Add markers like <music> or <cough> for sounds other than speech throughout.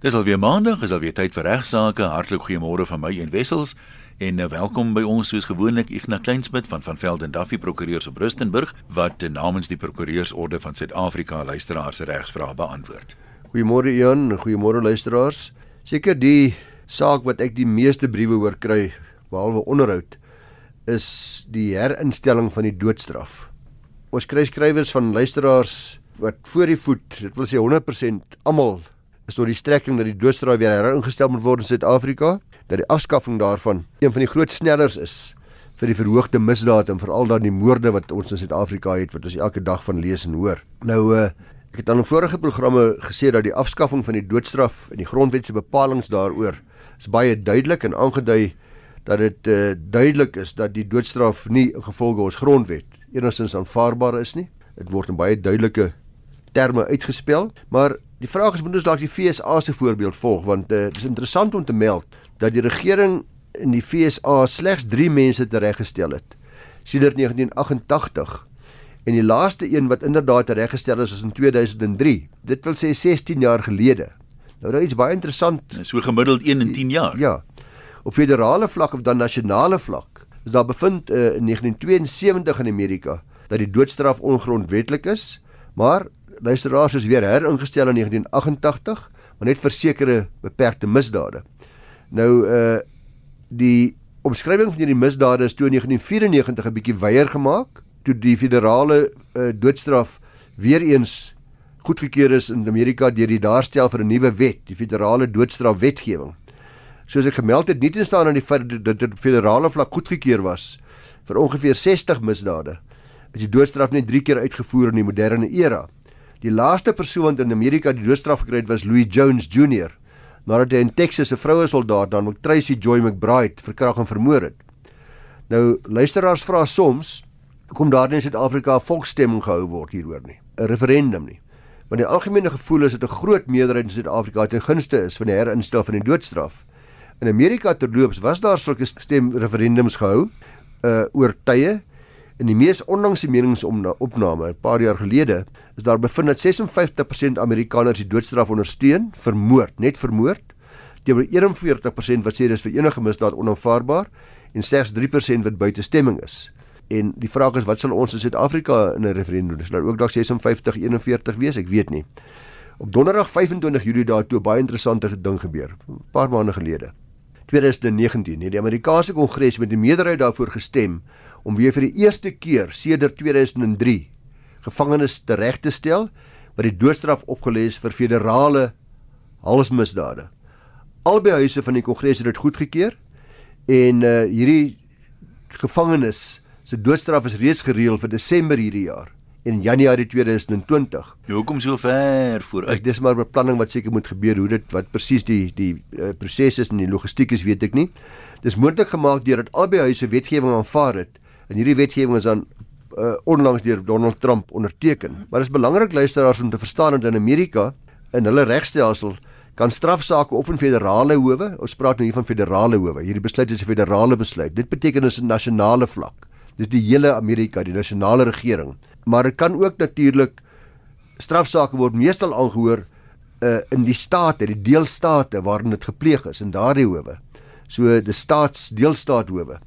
Dis alweer maandag, is alweer tyd vir regsaake. Hartlik goeiemôre van my en Wessels en uh, welkom by ons soos gewoonlik Ignas Kleinsmid van van Velden Duffy Prokureurs op Rustenburg wat uh, namens die Prokureursorde van Suid-Afrika luisteraars se regsvrae beantwoord. Goeiemôre Ian, goeiemôre luisteraars. Seker die saak wat ek die meeste briewe oor kry, behalwe onderhoud, is die herinstelling van die doodstraf. Ons kry skrywers van luisteraars wat voor die voet, dit wil sê 100% almal is tot die strekking dat die doodstraf weer heringestel moet word in Suid-Afrika, dat die afskaffing daarvan een van die groot snellers is vir die verhoogde misdade en veral dan die moorde wat ons in Suid-Afrika het wat ons elke dag van lees en hoor. Nou uh ek het aan 'n vorige programme gesê dat die afskaffing van die doodstraf en die grondwet se bepalinge daaroor is baie duidelik en aangedui dat dit uh duidelik is dat die doodstraf nie gevolge ons grondwet enigstens aanvaarbaar is nie. Dit word in baie duidelike terme uitgespel, maar die vraag is moet ons dalk die FSA se voorbeeld volg? Want uh, dit is interessant om te meld dat die regering in die FSA slegs 3 mense tereggestel het. Sedert 1988 en die laaste een wat inderdaad tereggestel is was in 2003 dit wil sê 16 jaar gelede. Nou nou iets baie interessant. So gemiddeld 1 in 10 jaar. Ja. Op federale vlak of dan nasionale vlak is daar bevind uh, in 1972 in Amerika dat die doodstraf ongrondwettig is maar luisteraars is weer heringestel in 1988, maar net vir sekere beperkte misdade. Nou uh die omskrywing van hierdie misdade is toe in 1994 'n bietjie weier gemaak toe die federale uh doodstraf weer eens goedgekeur is in Amerika deur die daarstel vir 'n nuwe wet, die federale doodstraf wetgewing. Soos ek gemeld het, nie tenstaan aan die feit dat dit federale vlak goedgekeur was vir ongeveer 60 misdade. Is die doodstraf net 3 keer uitgevoer in die moderne era. Die laaste persoon in Amerika die doodstraf gekry het was Louis Jones Jr. nadat hy in Texas 'n vroue soldaat dan Tracy Joy McBride verkrag en vermoor het. Nou luisteraars vra soms kom daar in Suid-Afrika 'n volksstemming gehou word hieroor nie, 'n referendum nie. Want die algemene gevoel is dat 'n groot meerderheid in Suid-Afrika ten gunste is van die herinstel van die doodstraf. In Amerika terloops was daar sulke stemreferendums gehou uh oor tye In die mees onlangse meningsopname 'n paar jaar gelede is daar bevind dat 56% Amerikaners die doodstraf ondersteun vir moord, net vir moord, teenoor 41% wat sê dis vir enige misdaad onaanvaarbaar en slegs 3% wat buite stemming is. En die vraag is wat sal ons in Suid-Afrika in 'n referendum doen? Sal ook dalk 56-41 wees? Ek weet nie. Op Donderdag 25 Julie daar toe 'n baie interessante ding gebeur, 'n paar maande gelede. 2019 het die Amerikaanse Kongres met 'n meerderheid daarvoor gestem om weer vir die eerste keer sedert 2003 gevangenes tereg te stel wat die doodstraf opgelê is vir federale halsmisdade. Albei huise van die Kongres het dit goedgekeur en uh, hierdie gevangenes se doodstraf is reeds gereël vir Desember hierdie jaar in Januarie 2020. Hoekom so ver vooruit? Dis maar beplanning wat seker moet gebeur hoe dit wat presies die die uh, proses is en die logistiek is weet ek nie. Dis moontlik gemaak deurdat albei huise wetgewing aanvaar het En hierdie wetgewing is dan uh, onlangs deur Donald Trump onderteken. Maar dit is belangrik luisteraars om te verstaan dat in Amerika in hulle regstelsel kan strafsaake of in federale howe, ons praat nou hier van federale howe. Hierdie besluit is 'n federale besluit. Dit beteken dit is 'n nasionale vlak. Dis die hele Amerika, die nasionale regering. Maar dit kan ook natuurlik strafsaake word meestal aangehoor uh, in die state, die deelstate waarin dit gepleeg is in daardie howe. So die staats deelstaat howe.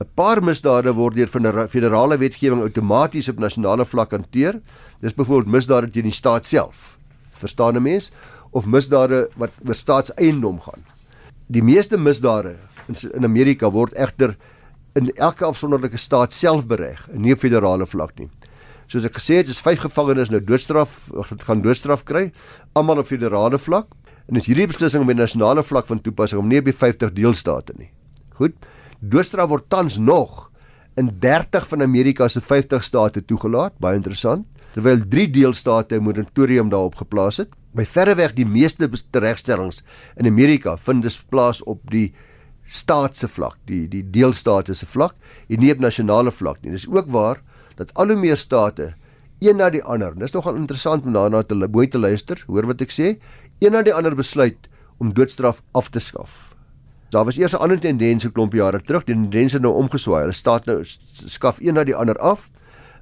'n Paar misdade word deur federale wetgewing outomaties op nasionale vlak hanteer. Dis byvoorbeeld misdade teen die staat self. Verstaan 'n mens? Of misdade wat oor staatseiendom gaan. Die meeste misdade in Amerika word egter in elke afsonderlike staat self bereg, nie op federale vlak nie. Soos ek gesê het, is vyf gevangenes nou doodstraf gaan doodstraf kry, almal op federale vlak. En is hierdie beslissing op die nasionale vlak van toepassing om nie op die 50 deelstate nie. Goed. Doodstraf word tans nog in 30 van Amerika se 50 state toegelaat, baie interessant, terwyl 3 deelstate 'n moratorium daarop geplaas het. By verreweg die meeste teregstellings in Amerika vind dus plaas op die staatse vlak, die die deelstate se vlak en nie op nasionale vlak nie. Dis ook waar dat al hoe meer state een na die ander, dis nogal interessant om daarna te mooi te luister, hoor wat ek sê, een na die ander besluit om doodstraf af te skaf. Daar was eers 'n ander tendens 'n klomp jare terug, die tendens het nou omgeswaai. Hulle staat nou skaf een na die ander af.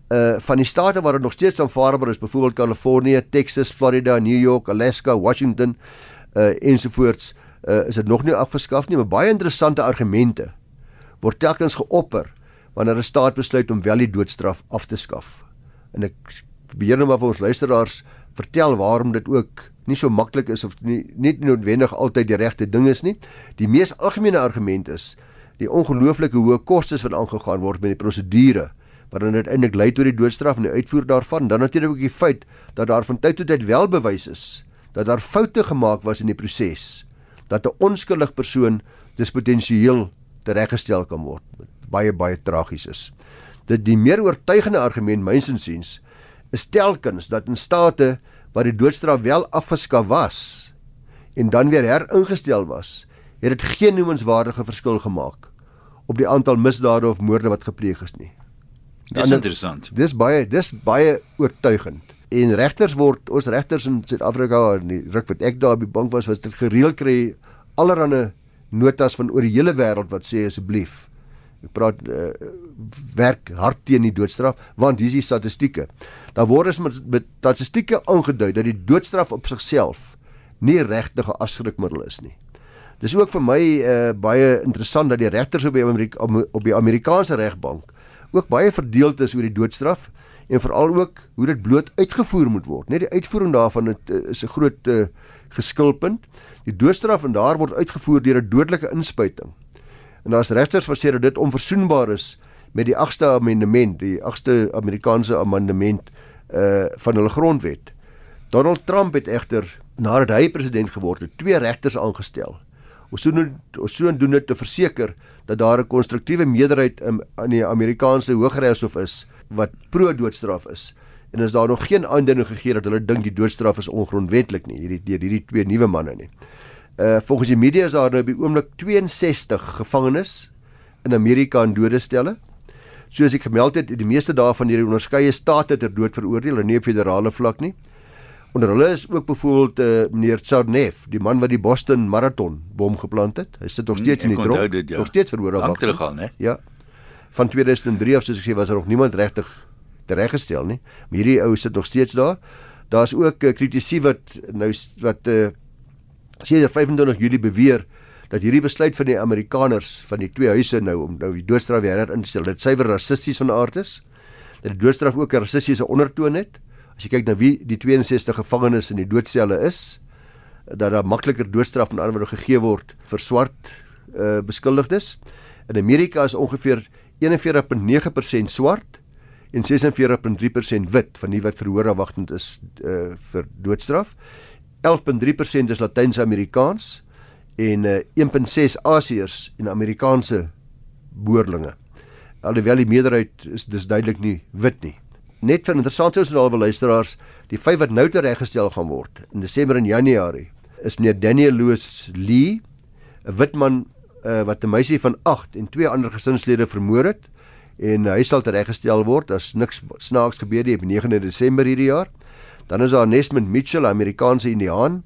Uh van die state waar dit nog steeds aanvaarbaar is, byvoorbeeld Kalifornië, Texas, Florida, New York, Alaska, Washington, uh ensovoorts uh is dit nog nie afgeskaf nie, maar baie interessante argumente word telkens geopper wanneer 'n staat besluit om wel die doodstraf af te skaf. En ek probeer nou maar vir ons luisteraars vertel waarom dit ook nie so maklik is of nie nie noodwendig altyd die regte ding is nie. Die mees algemene argument is die ongelooflike hoë kostes wat aangegaan word met die prosedure wat dan uiteindelik lei tot die doodstraf en die uitvoer daarvan. Dan natuurlik ook die feit dat daar van tyd tot tyd wel bewys is dat daar foute gemaak was in die proses. Dat 'n onskuldige persoon dis potensieel tereggestel kan word. Baie baie tragies is. Dit die meer oortuigende argument myns insiens is telkens dat in state waar die doodstraf wel afgeskaf was en dan weer heringestel was, het dit geen noemenswaardige verskil gemaak op die aantal misdade of moorde wat gepleeg is nie. Dis interessant. Dis baie dis baie oortuigend. En regters word ons regters in Suid-Afrika in die ruk wat ek daar by bank was, was dit gereeld kry allerhande notas van oor die hele wêreld wat sê asseblief ek praat uh, werk hard teen die doodstraf want hier is die statistieke. Daar word is met, met statistieke aangedui dat die doodstraf op sigself nie regtige afskrikmiddel is nie. Dis ook vir my uh, baie interessant dat die regters op die Amerika op die Amerikaanse regbank ook baie verdeeld is oor die doodstraf en veral ook hoe dit bloot uitgevoer moet word. Net die uitvoering daarvan het, uh, is 'n groot uh, geskilpunt. Die doodstraf en daar word uitgevoer deur 'n dodelike inspuiting. En daar's regters wat sê dat dit onverzoenbaar is met die 8ste amendement, die 8ste Amerikaanse amendement uh van hulle grondwet. Donald Trump het egter nadat hy president geword het, twee regters aangestel. Ons so ons so doen dit te verseker dat daar 'n konstruktiewe meerderheid in, in die Amerikaanse Hooggeregshof is wat pro doodstraf is. En is daar nog geen aandui gegee dat hulle dink die doodstraf is ongrondwettig nie hierdie deur hierdie twee nuwe manne nie. Uh volgens die media is daar nou op die oomblik 62 gevangenes in Amerika in dodestelle. Soos ek gemeld het, die meeste daarvan hierdie onderskeie state ter dood veroordeel en nie op federale vlak nie. Onder hulle is ook byvoorbeeld uh, meneer Tsarnev, die man wat die Boston Marathon bom geplant het. Hy sit nog hmm, steeds mm, in die tronk. Dit, ja. Nog steeds verhoor daar. Lank terug al, né? Ja. Van 2003 af soos ek sê was daar nog niemand regtig tereggestel nie. Maar hierdie ou sit nog steeds daar. Daar's ook uh, kritisie wat nou wat uh, die 25 Julie beweer dat hierdie besluit van die Amerikaners van die twee huise nou om nou die doodstraf weer in te stel, dit suiwer rassisties van aard is. Dat die doodstraf ook 'n rassistiese ondertoon het. As jy kyk na wie die 62 gevangenes in die doodselle is, dat daar makliker doodstraf aan ander gegee word vir swart uh, beskuldigdes. In Amerika is ongeveer 41.9% swart en 46.3% wit van die wat verhoor afwagtend is uh, vir doodstraf. 11.3% is Latyns-Amerikaans en uh, eh, 1.6 Asiërs en Amerikaanse boerlinge. Alhoewel die meerderheid is dis duidelik nie wit nie. Net vir interessante sosiale luisteraars, die vyf wat nou tereggestel gaan word in Desember en Januarie is meneer Daniel Lewis Lee, 'n wit man uh, wat 'n meisie van 8 en twee ander gesinslede vermoor het en uh, hy sal tereggestel word as niks snaaks gebeur nie op 9 Desember hierdie jaar. Dan is daar Nesmond Mitchell, 'n Amerikaanse Indiaan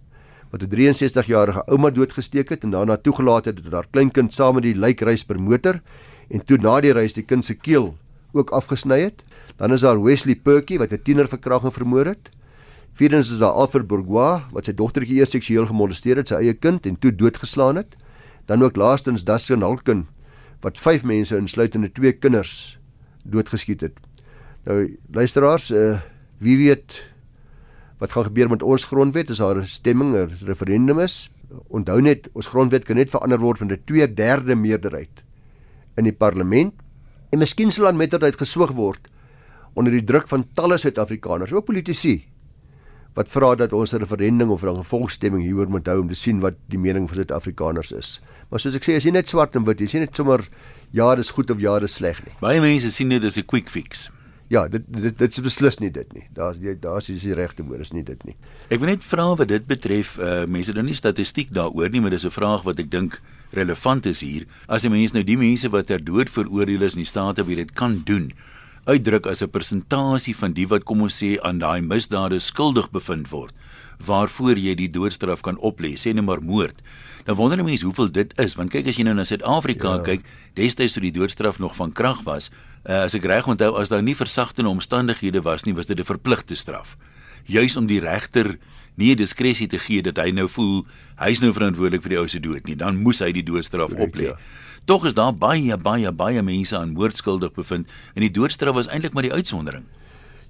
wat 'n 63-jarige ouma doodgesteek het en daarna toegelaat het dat haar kleinkind saam met die lijk reis per motor en toe na die reis die kind se keel ook afgesny het. Dan is daar Wesley Perky wat 'n tiener verkragt en vermoor het. Vierdens is daar Alfred Bourgeois wat sy dogtertjie eers seksueel gemolesteer het, sy eie kind en toe doodgeslaan het. Dan ook laastens Dustin Halken wat vyf mense insluitende twee kinders doodgeskiet het. Nou luisteraars, uh, wie weet wat gaan gebeur met ons grondwet as daar 'n stemming, 'n referendum is. Onthou net, ons grondwet kan net verander word met 'n 2/3 meerderheid in die parlement en miskien sal aan mettertyd geswoeg word onder die druk van talle Suid-Afrikaners, ook politici wat vra dat ons 'n referendum of 'n gevolgstemming hieroor moet hou om te sien wat die mening van Suid-Afrikaners is. Maar soos ek sê, is nie net swart en wit, jy sien net sommer ja, dis goed of ja, dis sleg nie. Baie mense sien dit as 'n quick fix. Ja, dit dit dit is beslis nie dit nie. Daar's daar's is die regte woord is nie dit nie. Ek wil net vra wat dit betref, uh mense doen nie statistiek daaroor nie, maar dis 'n vraag wat ek dink relevant is hier. As 'n mens nou die mense wat ter dood veroordeel is in die state wie dit kan doen, uitdruk as 'n persentasie van die wat kom ons sê aan daai misdade skuldig bevind word, waarvoor jy die doodstraf kan oplê, sê net maar moord. Nou wonder jy mense hoeveel dit is, want kyk as jy nou na Suid-Afrika ja. kyk, destyds toe die doodstraf nog van krag was, uh, as ek reg onthou, as daar nie versagtende omstandighede was nie, was dit 'n verpligte straf. Juis om die regter nie 'n diskresie te gee dat hy nou voel hy's nou verantwoordelik vir die ou se dood nie. Dan moes hy die doodstraf oplê. Ja. Tog is daar baie baie baie mense aan moord skuldig bevind en die doodstraf was eintlik maar die uitsondering.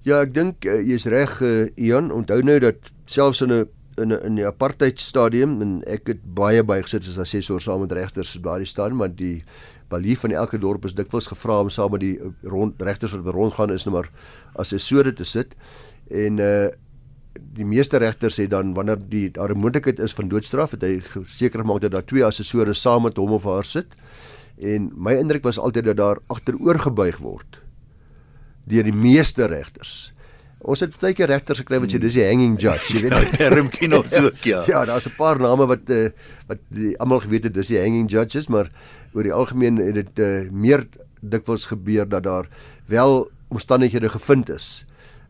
Ja, ek dink uh, jy's reg, uh, Ian. Onthou nou dat selfs in 'n in 'n in die apartheid stadium en ek het baie baie gesit as assessor saam met regters by daardie stadium, maar die balief van elke dorp is dikwels gevra om saam met die rond regters wat rondgaan is nou maar assessore te sit. En uh die meeste regters sê dan wanneer die daar 'n moontlikheid is van doodstraf, het hy seker gemaak dat daar twee assessore saam met hom of haar sit. En my indruk was altyd dat daar agteroor gebuig word deur die meeste regters. Ons het baie keer regters gekry wat sê dis die hanging judge, jy weet. <laughs> Ja, term kino so ja. <laughs> ja, daar's 'n paar name wat uh, wat almal geweet het dis die hanging judges, maar oor die algemeen het dit uh, meer dikwels gebeur dat daar wel omstandighede gevind is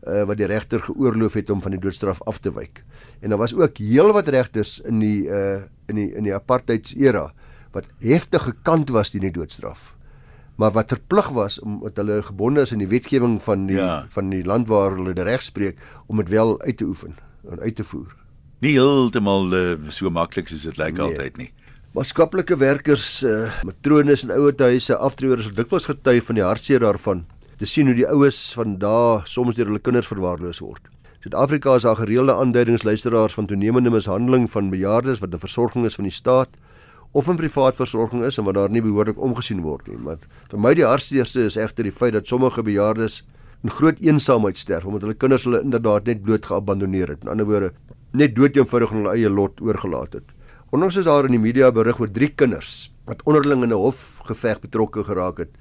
uh, wat die regter geoorloof het om van die doodstraf af te wyk. En daar was ook heelwat regters in die uh in die in die apartheids era wat heftig gekant was teen die doodstraf. Maar wat verplig was omdat hulle gebonde is in die wetgewing van die ja. van die land waar hulle die reg spreek om dit wel uit te oefen en uit te voer. Nie heeltemal uh, so maklik soos dit lyk nee. altyd nie. Maatskaplike werkers, uh, matrones en ouerhuise, aftreeers het dikwels getuig van die hartseer daarvan te sien hoe die oues van daai soms deur hulle kinders verwaarloos word. Suid-Afrika is daar gereelde aanduidings luisteraars van toenemende mishandeling van bejaardes wat 'n versorging is van die staat of 'n privaat versorging is en wat daar nie behoorlik omgesien word nie. Maar vir my die hartseerste is egter die feit dat sommige bejaardes in groot eensaamheid sterf omdat hulle kinders hulle inderdaad net bloot geabandoneer het. In ander woorde, net dood eenvoudig aan hulle eie lot oorgelaat het. Onlangs is daar in die media berig oor drie kinders wat onderling in 'n hofgeveg betrokke geraak het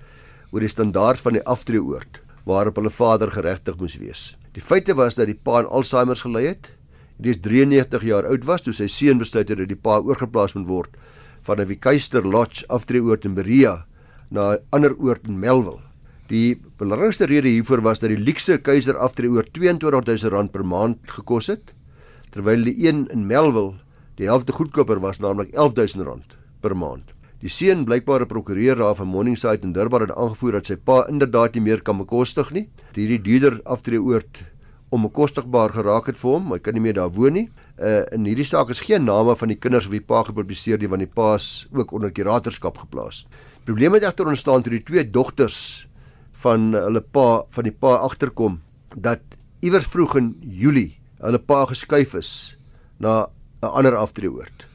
oor die standaard van die aftreeoord waarop hulle vader geregtig moes wees. Die feite was dat die pa aan Alzheimer gely het. Hy is 93 jaar oud was toe sy seun besluit het dat die pa oorgeplaas moet word van 'n Wikeister Lodge aftreeoord in Berea na 'n ander oord in Melville. Die belangrikste rede hiervoor was dat die luukse keiser aftreeoord R22000 per maand gekos het, terwyl die een in Melville die helfte goedkoper was, naamlik R11000 per maand. Die seun blykbaar 'n prokureur daar van Morningside in Durban het aangevoer dat sy pa inderdaad nie meer kan bekostig nie. Hierdie duurder aftreeoord om bekostigbaar geraak het vir hom, hy kan nie meer daar woon nie. Uh in hierdie saak is geen name van die kinders wie pa gepubliseer nie want die pa's ook onder kuratorskap geplaas. Probleme het egter ontstaan toe die twee dogters van hulle pa van die pa agterkom dat iewers vroeg in Julie hulle pa geskuif is na 'n ander aftreeoord.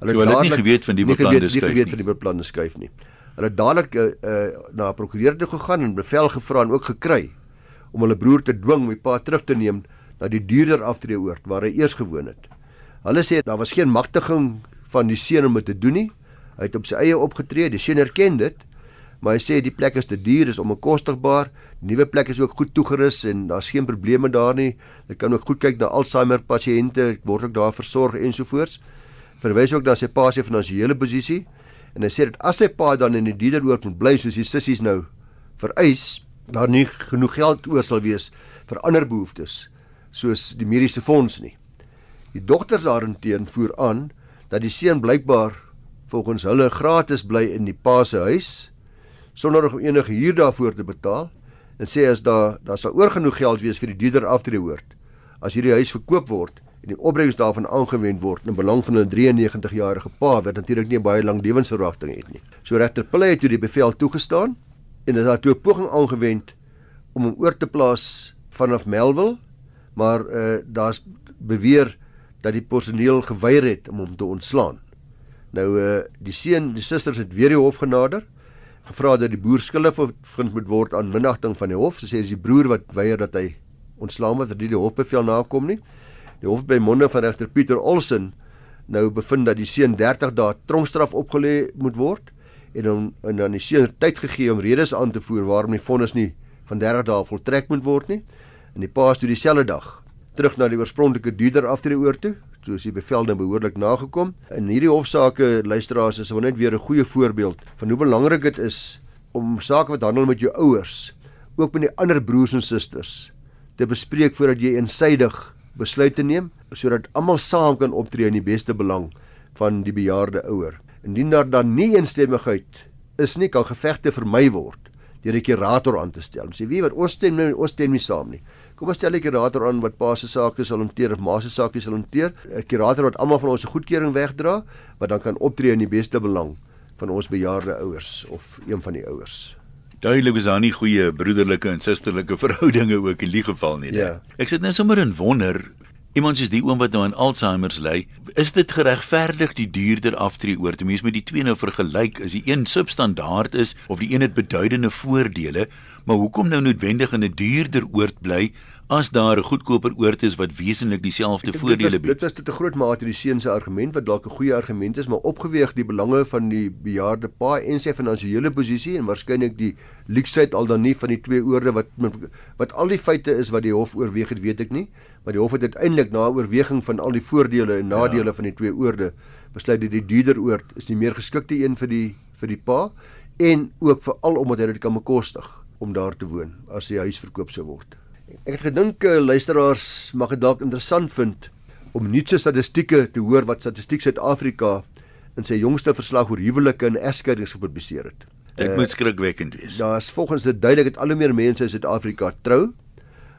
Hulle het dadelik nie geweet van die beplande skuif nie. Nie geweet van die beplande skuif nie. Hulle het dadelik uh, uh, na 'n prokureur toe gegaan en bevel gevra en ook gekry om hulle broer te dwing om die pa terug te neem na die duurder aftreeoord waar hy eers gewoon het. Hulle sê daar was geen magtiging van die seun om dit te doen nie. Hy het op sy eie opgetree. Die seun erken dit, maar hy sê die plek is te duur, dis onbekostigbaar. Die nuwe plek is ook goed toegerus en daar's geen probleme daar nie. Hulle kan ook goed kyk na Alzheimer pasiënte, word ook daar versorg ensovoorts verwys ook na sy pa se finansiële posisie en hy sê dat as sy pa dan in die diederoord moet bly soos die sissies nou vereis, daar nie genoeg geld oor sal wees vir ander behoeftes soos die mediese fonds nie. Die dogters daarenteen voer aan dat die seun blykbaar volgens hulle gratis bly in die pa se huis sonder om enige huur daarvoor te betaal en sê as daar daar sal oor genoeg geld wees vir die dieder aftreehoort as hierdie huis verkoop word en die opbrengs daarvan aangewend word in belang van 'n 93 jarige pa wat natuurlik nie baie lang lewensverwagting het nie. So regter Pille het toe die bevel toegestaan en het toe 'n poging aangewend om hom oor te plaas vanaf Melville, maar uh daar's beweer dat die personeel geweier het om hom te ontslaan. Nou uh die seun, die susters het weer die hof genader gevra dat die boer skuldig bevind moet word aan minagting van die hof. Sy sê dis die broer wat weier dat hy ontslaan word, dat hy die hofbevel nakom nie. Die hof by monde van regter Pieter Olsen nou bevind dat die seun 30 dae tronkstraf opgelê moet word en hom en dan die seun tyd gegee om redes aan te voer waarom die vonnis nie van 30 dae voltrek moet word nie. En die pa is toe dieselfde dag terug na die oorspronklike duurder aftreeoor toe, toe is die bevel nou behoorlik nagekom. In hierdie hofsaake luisteraars is net weer 'n goeie voorbeeld van hoe belangrik dit is om sake wat handel met jou ouers, ook met die ander broers en susters te bespreek voordat jy eensydig besluit te neem sodat almal saam kan optree in die beste belang van die bejaarde ouer. Indien daar dan nie eensstemmigheid is nie, kan gevegte vermy word deur 'n kurator aan te stel. Sê wie wat ons stem nie ons stem nie saam nie. Kom ons stel 'n kurator aan wat pa se sake sal hanteer of ma se sake sal hanteer. 'n Kurator wat almal van ons se goedkeuring wegdra, wat dan kan optree in die beste belang van ons bejaarde ouers of een van die ouers. Duidelik is daar nie goeie broederlike en susterlike <laughs> verhoudinge ook in die geval nie. Ja. Ek sit net sommer in wonder Iemand soos die oom wat nou aan Alzheimer ly, is dit geregverdig die duurder aftree oor te mens met die twee nou vergelyk is die een substandaard is of die een het beduidende voordele, maar hoekom nou noodwendig in 'n duurder oord bly as daar 'n goedkoper oord is wat wesentlik dieselfde voordele bied. Dit was tot 'n groot mate die seun se argument wat dalk 'n goeie argument is, maar opgeweeg die belange van die bejaarde pa en sy finansiële posisie en waarskynlik die luksheid al dan nie van die twee oorde wat wat al die feite is wat die hof oorweeg het, weet ek nie, maar die hof het uiteindelik na oorweging van al die voordele en nadele ja. van die twee oorde besluit dat die duurder oord is die meer geskikte een vir die vir die pa en ook veral omdat hy dit kan bekostig om daar te woon as die huis verkoop sou word. Ek het gedink uh, luisteraars mag dit dalk interessant vind om nuutse statistieke te hoor wat Statistiek Suid-Afrika in sy jongste verslag oor huwelike en egskeidings gepubliseer het. Dit uh, moet skrikwekkend wees. Daar is volgens dit duidelik dat al hoe meer mense in Suid-Afrika trou,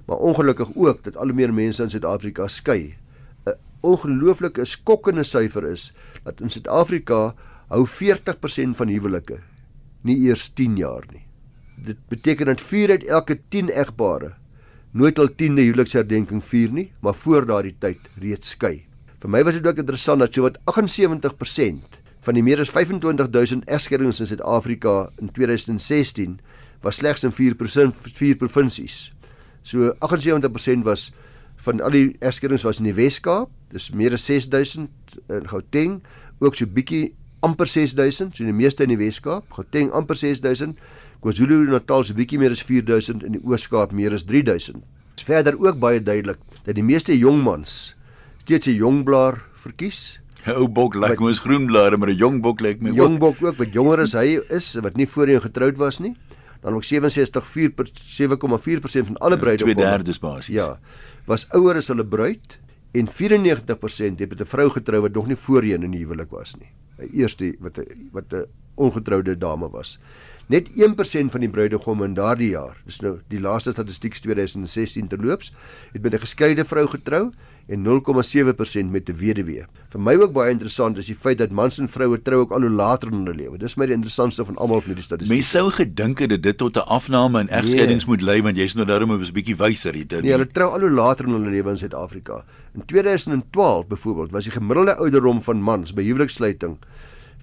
maar ongelukkig ook dat al hoe meer mense in Suid-Afrika skei. 'n Ongelooflike skokkende syfer is dat in Suid-Afrika hou 40% van huwelike nie eers 10 jaar nie. Dit beteken dat 4 uit elke 10 egpare nooit al 10de huweliksherdenking vier nie, maar voor daardie tyd reeds skei. Vir my was dit ook interessant dat sowat 78% van die meer as 25000 egskeidings in Suid-Afrika in 2016 was slegs in 4% vier provinsies. So 78% was van al die egskeidings was in die Wes-Kaap, dis meer as 6000 in Gauteng, ook so bietjie amper 6000, so die meeste in die Wes-Kaap, Gauteng amper 6000 KwaZulu-Natal se bietjie meer as 4000 in die Oos-Kaap meer as 3000. Dit is verder ook baie duidelik dat die meeste jong mans steeds 'n jong blaar verkies. 'n Ou bok lyk like mos groen blare, maar 'n jong bok lyk like my jong bok ook wat jonger as hy is wat nie voorheen getroud was nie. Dan ook 67,4% van alle bruide ja, twee derdes basies. Ja. Was ouer as hulle bruid en 94% het met 'n vrou getrou wat nog nie voorheen in die huwelik was nie. 'n Eerste wat 'n wat 'n ongetroude dame was. Net 1% van die bruidegomme in daardie jaar, dis nou die laaste statistiek 2016 terloops, het met 'n geskeide vrou getrou en 0,7% met 'n weduwee. Vir my ook baie interessant is die feit dat mans en vroue trou ook al hoe later in hulle lewe. Dis my die interessantste van almal van hierdie statistieke. Mens sou gedink het dit tot 'n afname in egskeidings nee. moet lei want jy's nou daarom 'n bietjie wyser hier. Nee, hulle trou al hoe later in hulle lewe in Suid-Afrika. In 2012 byvoorbeeld was die gemiddelde ouderdom van mans by huwelikssluiting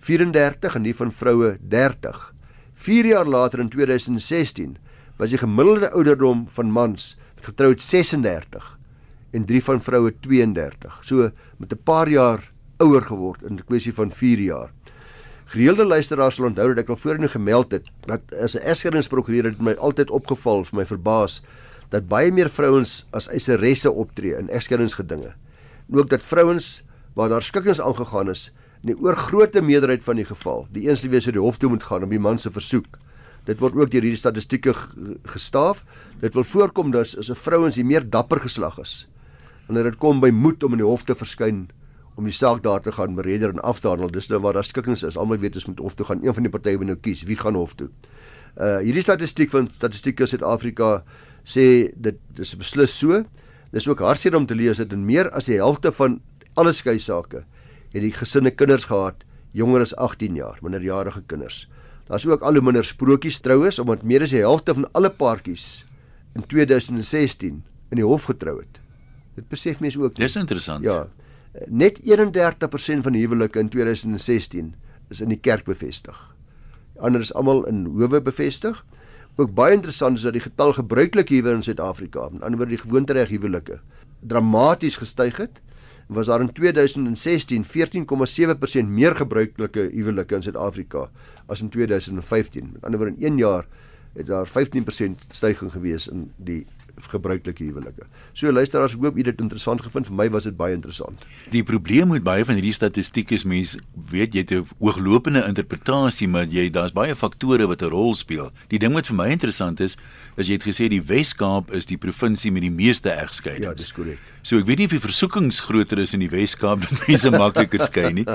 34 en die van vroue 30. 4 jaar later in 2016 was die gemiddelde ouderdom van mans wat getroud 36 en 3 van vroue 32. So met 'n paar jaar ouer geword in 'n kwessie van 4 jaar. Gereelde luisteraars sal onthou dat ek al voorheen gemeld het dat as 'n eskeringsprokureur het my altyd opgeval vir my verbaas dat baie meer vrouens as eiseresse optree in eskeringsgedinge. En ook dat vrouens waar daar skikkings aangegaan is, in die oorgrootste meerderheid van die geval die eens liewe so die hof toe moet gaan om die man se versoek. Dit word ook deur hierdie statistieke gestaaf. Dit wil voorkom dat as 'n vrouens die meer dapper geslag is wanneer dit kom by moed om in die hof te verskyn om die saak daar te gaan bereder en af te handel. Dis nou waar daar skikkings is. Almal weet ons moet hof toe gaan. Een van die partye moet nou kies wie gaan hof toe. Uh hierdie statistiek van Statistiek Suid-Afrika sê dit dis beslis so. Dis ook hartseer om te lees dat in meer as die helfte van alle skei sake het die gesinne kinders gehad jonger as 18 jaar, minderjarige kinders. Daar's ook al hoe minder sprokies troues omdat meer as die helfte van alle paartjies in 2016 in die hof getrou het. Dit besef mense ook. Dis interessant. Ja. Net 31% van huwelike in 2016 is in die kerk bevestig. Ander is almal in howe bevestig. Ook baie interessant is dat die getal gebruikelike huwe in Suid-Afrika, die ander word die gewoontereg huwelike, dramaties gestyg het was daar in 2016 14,7% meer gebruikelike huwelike in Suid-Afrika as in 2015. Met ander woorde in 1 jaar het daar 15% stygings gewees in die gebruikelike huwelike. So luisteraars, ek hoop julle het dit interessant gevind. Vir my was dit baie interessant. Die probleem met baie van hierdie statistieke is mense weet jy het 'n ooglopende interpretasie, maar jy daar's baie faktore wat 'n rol speel. Die ding wat vir my interessant is, is jy het gesê die Wes-Kaap is die provinsie met die meeste egskeidings. Ja, dis korrek. So ek weet nie of die versoekings groter is in die Wes-Kaap dat mense <laughs> makliker skei nie.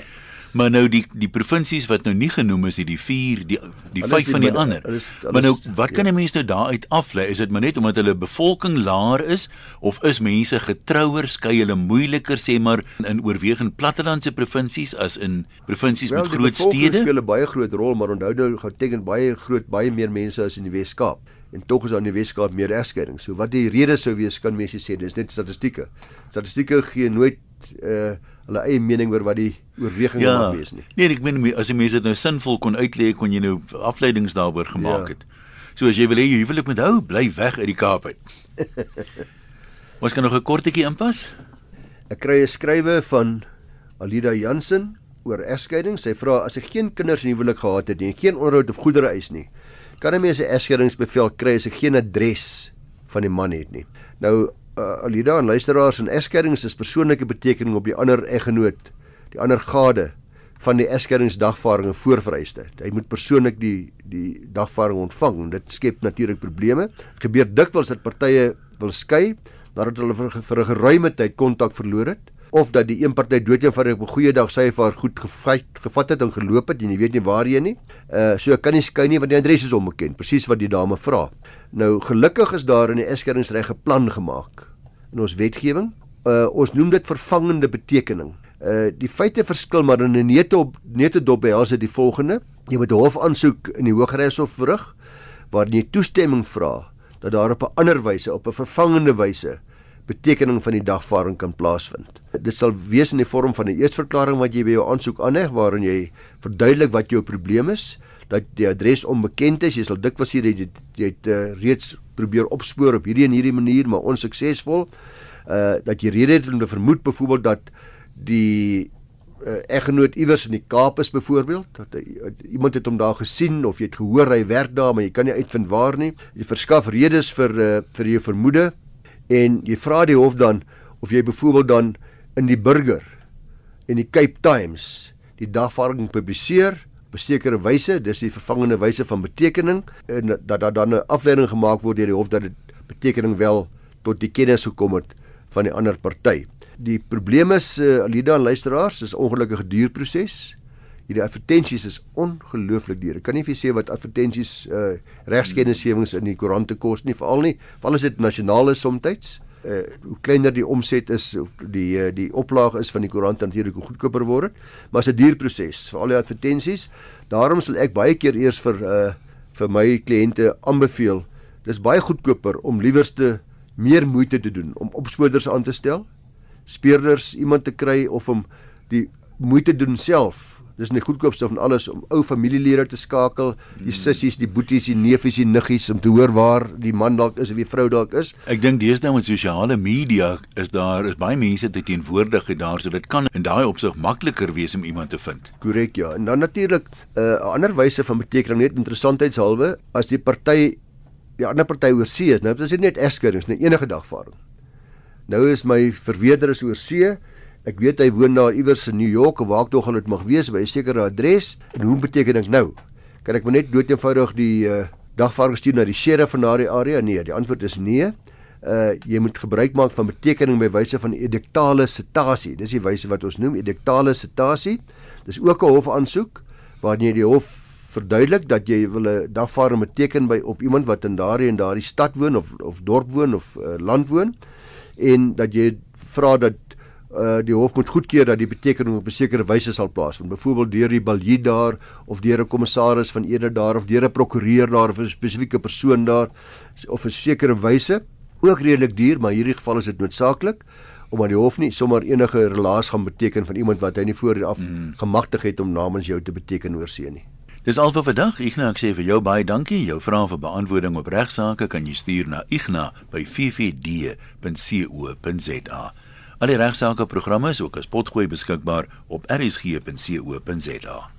Maar nou die die provinsies wat nou nie genoem is nie, die 4, die die 5 van die min, ander. alles- alles- Maar nou wat kan ja. 'n mens nou daaruit aflei? Is dit maar net omdat hulle bevolking laer is of is mense getrouer, skei hulle moeiliker sê maar in oorwegend plattelandse provinsies as in provinsies met die groot stede? speel 'n baie groot rol, maar onthou nou Gauteng baie groot baie meer mense as in die Wes-Kaap. En tog is daar in die Wes-Kaap meer egskeidings. So wat die rede sou wees kan mense sê, dis net statistieke. Statistieke gee nooit uh hulle eie mening oor wat die oorweging Ja. mag wees nie. Nee, ek meen as die mense dit nou sinvol kon uitlê, kon jy nou afleidings daaroor gemaak Ja. het. So as jy wil hê jy huwelik moet hou, bly weg uit die Kaap uit. <laughs> Ons kan nog 'n kortetjie inpas. Ek kry 'n skrywe van Alida Jansen oor egskeiding. Sy vra as ek geen kinders in huwelik gehad het nie, geen onderhoud of goedere eis nie, kan 'n mens 'n egskeidingsbevel kry as ek geen adres van die man het nie. Nou uh, Alida en luisteraars en egskeidings is persoonlike betekening op die ander eggenoot, die ander gade van die egskeidingsdagvaarding 'n voorvereiste. Hy moet persoonlik die die dagvaarding ontvang. Dit skep natuurlik probleme. Gebeur dikwels dat partye wil skei nadat hulle vir, vir 'n geruime tyd kontak verloor het of dat die een party doodeenvoudig op 'n goeie dag sy of haar goed gevat gevat het en geloop het en jy weet nie waarheen nie. Uh so kan nie skei nie want die adres is onbekend, presies wat die dame vra. Nou gelukkig is daar in die egskeidingsreg 'n plan gemaak in ons wetgewing. Uh ons noem dit vervangende betekening. Uh die feite verskil maar in 'n neute op neute dop behels dit die volgende. Jy moet 'n hofaansoek in die Hooggeregshof verrig waarin jy toestemming vra dat daar op 'n ander wyse, op 'n vervangende wyse betekening van die dagvaarding kan plaasvind. Dit sal wees in die vorm van 'n eersverklaring wat jy by jou aansoek aanheg waarin jy verduidelik wat jou probleem is, dat die adres onbekend is. Jy sal dikwels dat jy jy het uh, reeds probeer opspoor op hierdie en hierdie manier maar onsuksesvol. Uh dat jy rede het om te vermoed byvoorbeeld dat die uh, eggenoot iewers in die Kaap is byvoorbeeld dat uh, iemand het hom daar gesien of jy het gehoor hy werk daar maar jy kan nie uitvind waar nie jy verskaf redes vir uh, vir jou vermoede en jy vra die hof dan of jy byvoorbeeld dan in die burger en die Cape Times die dagvaarding publiseer op 'n sekere wyse dis die vervangende wyse van betekening en dat daar dan 'n afleiding gemaak word deur die hof dat dit betekening wel tot die kennis gekom het van die ander party. Die probleem is uh, Alida en luisteraars, is 'n ongelukkige duurproses. Hierdie advertensies is ongelooflik duur. Ek kan nie vir sê wat advertensies uh regskennisgewings in die koerante kos nie, veral nie, veral as dit nasionaal is soms. Uh hoe kleiner die omset is, of die uh, die oplaag is van die koerant natuurlik hoe goedkoper word dit, maar dit is 'n duur proses vir al die advertensies. Daarom sal ek baie keer eers vir uh vir my kliënte aanbeveel, dis baie goedkoper om liewerste meer moeite te doen om opspoorders aan te stel, speurders iemand te kry of om die moeite doen self. Dis nie goedkoopste van alles om ou familielede te skakel, die sissies, die boeties, die neefies, die niggies om te hoor waar die man dalk is of die vrou dalk is. Ek dink deesdae met sosiale media is daar is baie mense te teenwoordig daar so dit kan in daai opsig makliker wees om iemand te vind. Korrek ja. En dan natuurlik 'n uh, ander wyse van betekening net interessantheidshalwe as die party die ander party oor see is. Nou dit is nie net egskeidings nie, enige dagvaarding. Nou is my verweerder is oor see. Ek weet hy woon daar iewers in New York of waar ook al dit mag wees by 'n sekere adres. En hoe beteken ek nou? Kan ek maar net doeteenvoudig die uh, dagvaarding stuur na die sheriff van daardie area? Nee, die antwoord is nee. Uh jy moet gebruik maak van betekening by wyse van ediktale citasie. Dis die wyse wat ons noem ediktale citasie. Dis ook 'n hofaansoek waarin jy die hof verduidelik dat jy wil 'n dagvaarding beteken by op iemand wat in daardie en daardie stad woon of of dorp woon of uh, land woon en dat jy vra dat uh die hof moet goedkeur dat die betekening op 'n sekere wyse sal plaasvind. Byvoorbeeld deur die baljuut daar of deur 'n kommissaris van ede daar of deur 'n prokureur daar of 'n spesifieke persoon daar of 'n sekere wyse. Ook redelik duur, maar in hierdie geval is dit noodsaaklik omdat die hof nie sommer enige relaas gaan beteken van iemand wat hy nie voor af mm. gemagtig het om namens jou te beteken oor see nie. Dis al vir vandag. Ignas, ek sê vir jou baie dankie. Jou vrae vir beantwoording op regsaake kan jy stuur na igna@ffd.co.za. Al die regsaake programme is ook as potgooi beskikbaar op rsg.co.za.